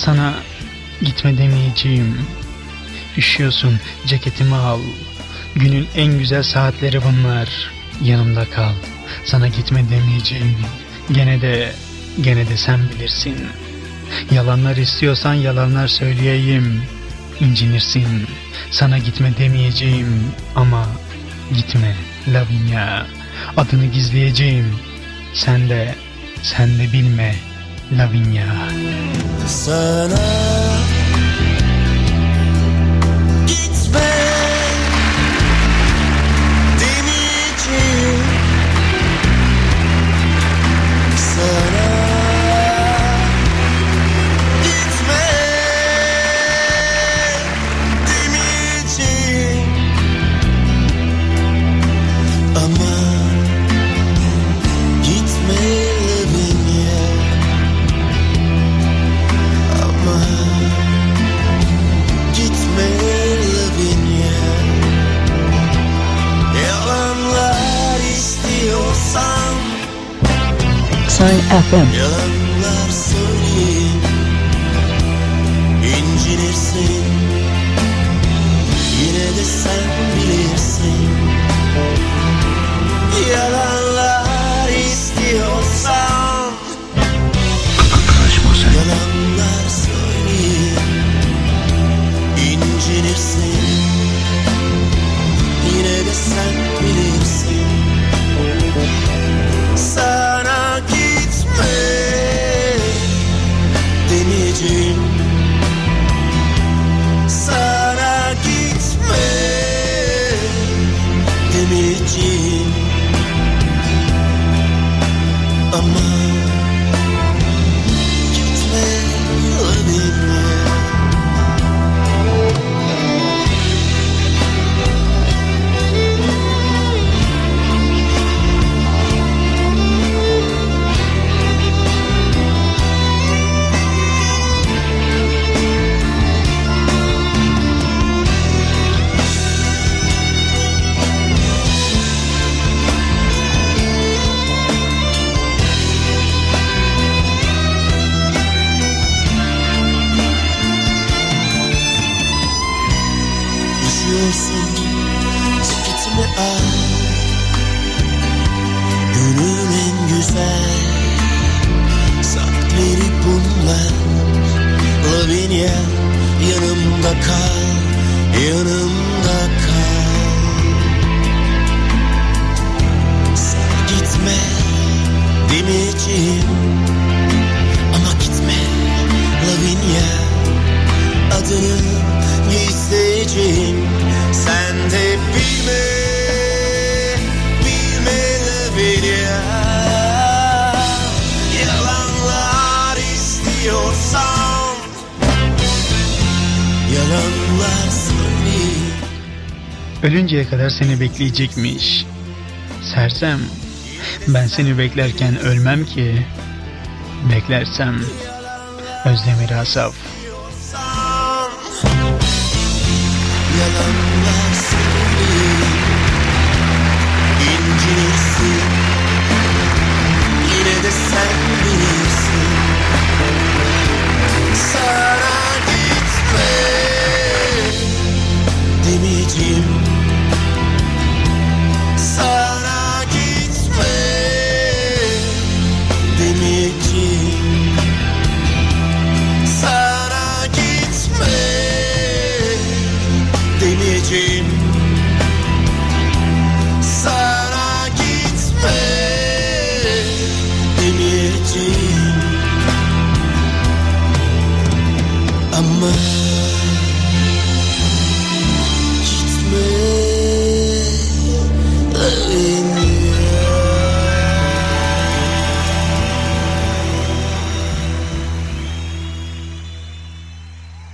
Sana gitme demeyeceğim. Üşüyorsun ceketimi al. Günün en güzel saatleri bunlar. Yanımda kal. Sana gitme demeyeceğim. Gene de, gene de sen bilirsin. Yalanlar istiyorsan yalanlar söyleyeyim. İncinirsin. Sana gitme demeyeceğim ama gitme Lavinia. Adını gizleyeceğim. Sen de, sen de bilme Lavinia. Sana. gitme FM. Yalanlar söyleyeyim İncinirsin Yine de sen bilirsin Ama al Günün en güzel. Saatleri bunlar. Lavinia yanımda kal Yanımda kal. Sen gitme Ama seviyorsan Yalanlar seni Ölünceye kadar seni bekleyecekmiş. Sersem ben seni beklerken ölmem ki. Beklersem Özdemir Asaf Yalanlar geçtim Sana gitme demek Sana gitme demeyeceğim. Sana gitme demeyeceğim. Ama